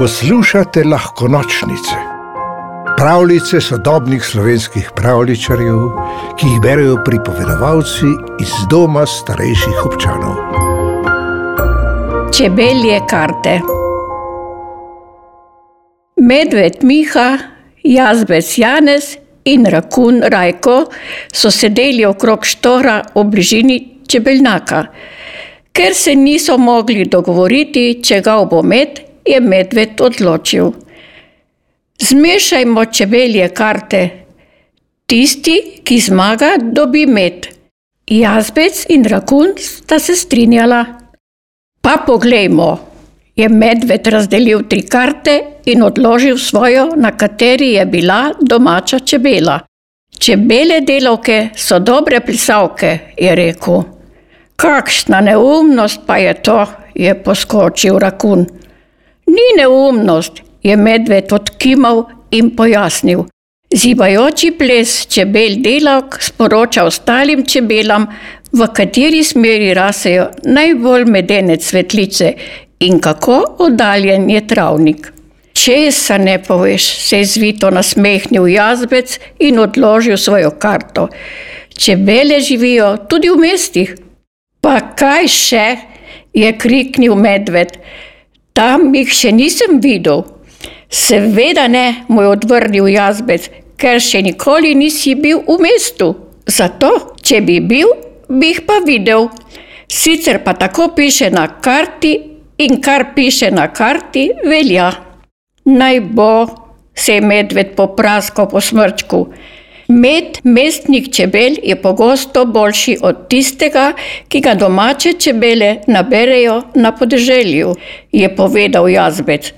Poslušate lahko nočnice, pravljice sodobnih slovenskih pravličarjev, ki jih berijo pripovedovalci iz doma starejših občanov. Čebelje karte. Medved Miha, jazbec Janez in rakun Rajko so sedeli okrog štora v bližini čebeljnaka. Ker se niso mogli dogovoriti, če ga bo med, je medved odločil. Zmešajmo čebelje karte. Tisti, ki zmaga, dobi med. Jazbec in rakun sta se strinjala. Pa poglejmo, je medved razdelil tri karte in odložil svojo, na kateri je bila domača čebela. Čebele delovke so dobre plisavke, je rekel. Kakšna neumnost pa je to, je poskočil rakun. Ni neumnost, je medved odkimal in pojasnil. Zibajoči ples čebel delavk sporoča ostalim čebelam, v kateri smeri rasejo najbolj medene cvetlice in kako oddaljen je travnik. Česa ne poveš, se je zvito nasmehnil jazbec in odložil svojo karto. Čebele živijo tudi v mestih. Pa kaj še? je kriknil medved. Tam jih še nisem videl. Seveda ne, mu je odvrnil jazbec, ker še nikoli nisi bil v mestu. Zato, če bi bil, bi jih pa videl. Sicer pa tako piše na karti in kar piše na karti, velja. Naj bo, se je medved popraskal po smrčku. Med mestnih čebel je pogosto boljši od tistega, ki ga domače čebele naberejo na podeželju, je povedal jazbec.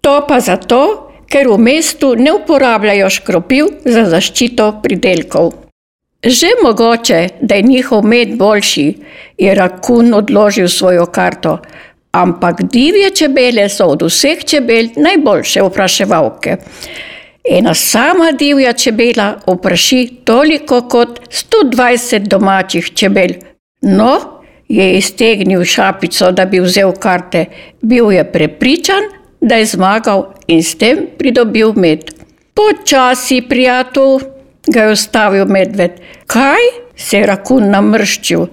To pa zato, ker v mestu ne uporabljajo škropiv za zaščito pridelkov. Že mogoče, da je njihov med boljši, je rakun odložil svojo karto, ampak divje čebele so od vseh čebel najboljše vpraševalke. Ena sama divja čebela opraši toliko kot 120 domačih čebel. No, je iztegnil šapico, da bi vzel karte. Bil je prepričan, da je zmagal in s tem pridobil med. Počasi, prijatelj, ga je ustavil medved. Kaj? se je rakun namrščil.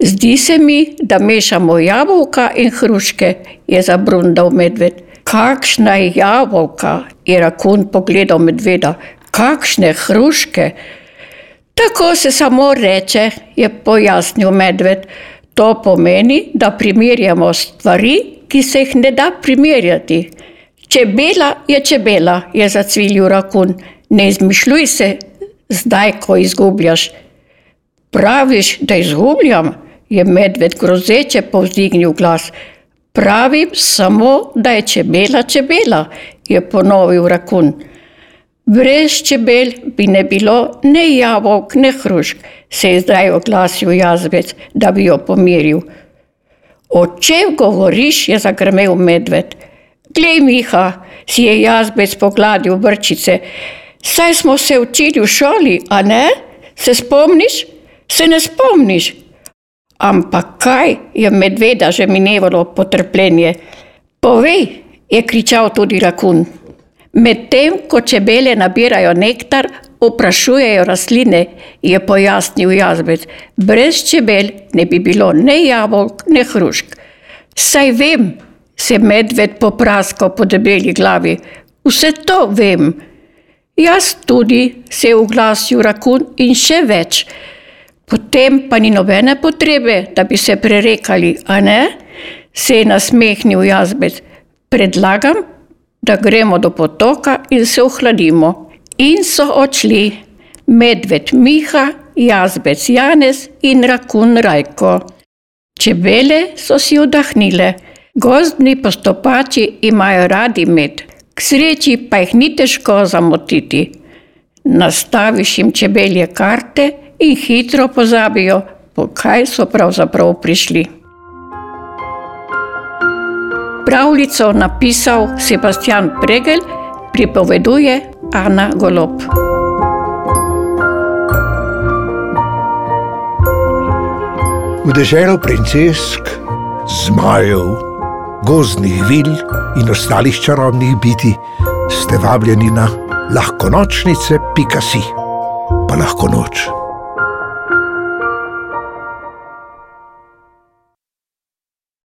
Zdi se mi, da mešamo jabolka in hruške, je zabrundal medved. Kakšna jabolka, je rakun pogledal medveda, kakšne hruške. Tako se samo reče, je pojasnil medved. To pomeni, da primerjamo stvari, ki se jih ne da primerjati. Čebela je čebela, je zacvilil rakun. Ne izmišljuj se, zdaj, ko izgubljaš. Praviš, da izgubljam, je medved grozeče povzdignil glas. Pravim samo, da je čebela čebela, je ponovil rakun. Brez čebel bi ne bilo ne jabolk, ne hrušk, se je zdaj oglasil jazbec, da bi jo pomiril. O čem govoriš, je zagrmel medved. Glej, Miha, si je jazbec pogladil vrčice. Saj smo se učili v šoli, a ne? Se spomniš? Se ne spomniš? Ampak kaj je medveda že minevalo potrpljenje? Povej, je kričal tudi rakun. Medtem ko čebele nabirajo nektar, oprašujejo rastline, je pojasnil jazbec. Brez čebel ne bi bilo ne jabolk, ne hrušk. Saj vem, se medved popraskal po debeli glavi. Vse to vem. Jaz tudi, se je oglasil rakun in še več. Potem pa ni nobene potrebe, da bi se prerekali, a ne? Se je nasmehnil jazbec. Predlagam, da gremo do potoka in se ohladimo. In so odšli medved Miha, jazbec Janez in rakun Rajko. Čebele so si oddahnile, gozdni postopači imajo radi med, k sreči pa jih ni težko zamotiti. Nastaviš jim čebelje karte in hitro pozabijo, po kaj so pravzaprav prišli. Pravljico napisal Sebastian Pregel, pripoveduje Ana Golob. V deželo princesk, zmajev, gozdnih vil in ostalih čarobnih biti, ste vabljeni na lahko nočnice, pika si, pa lahko noč.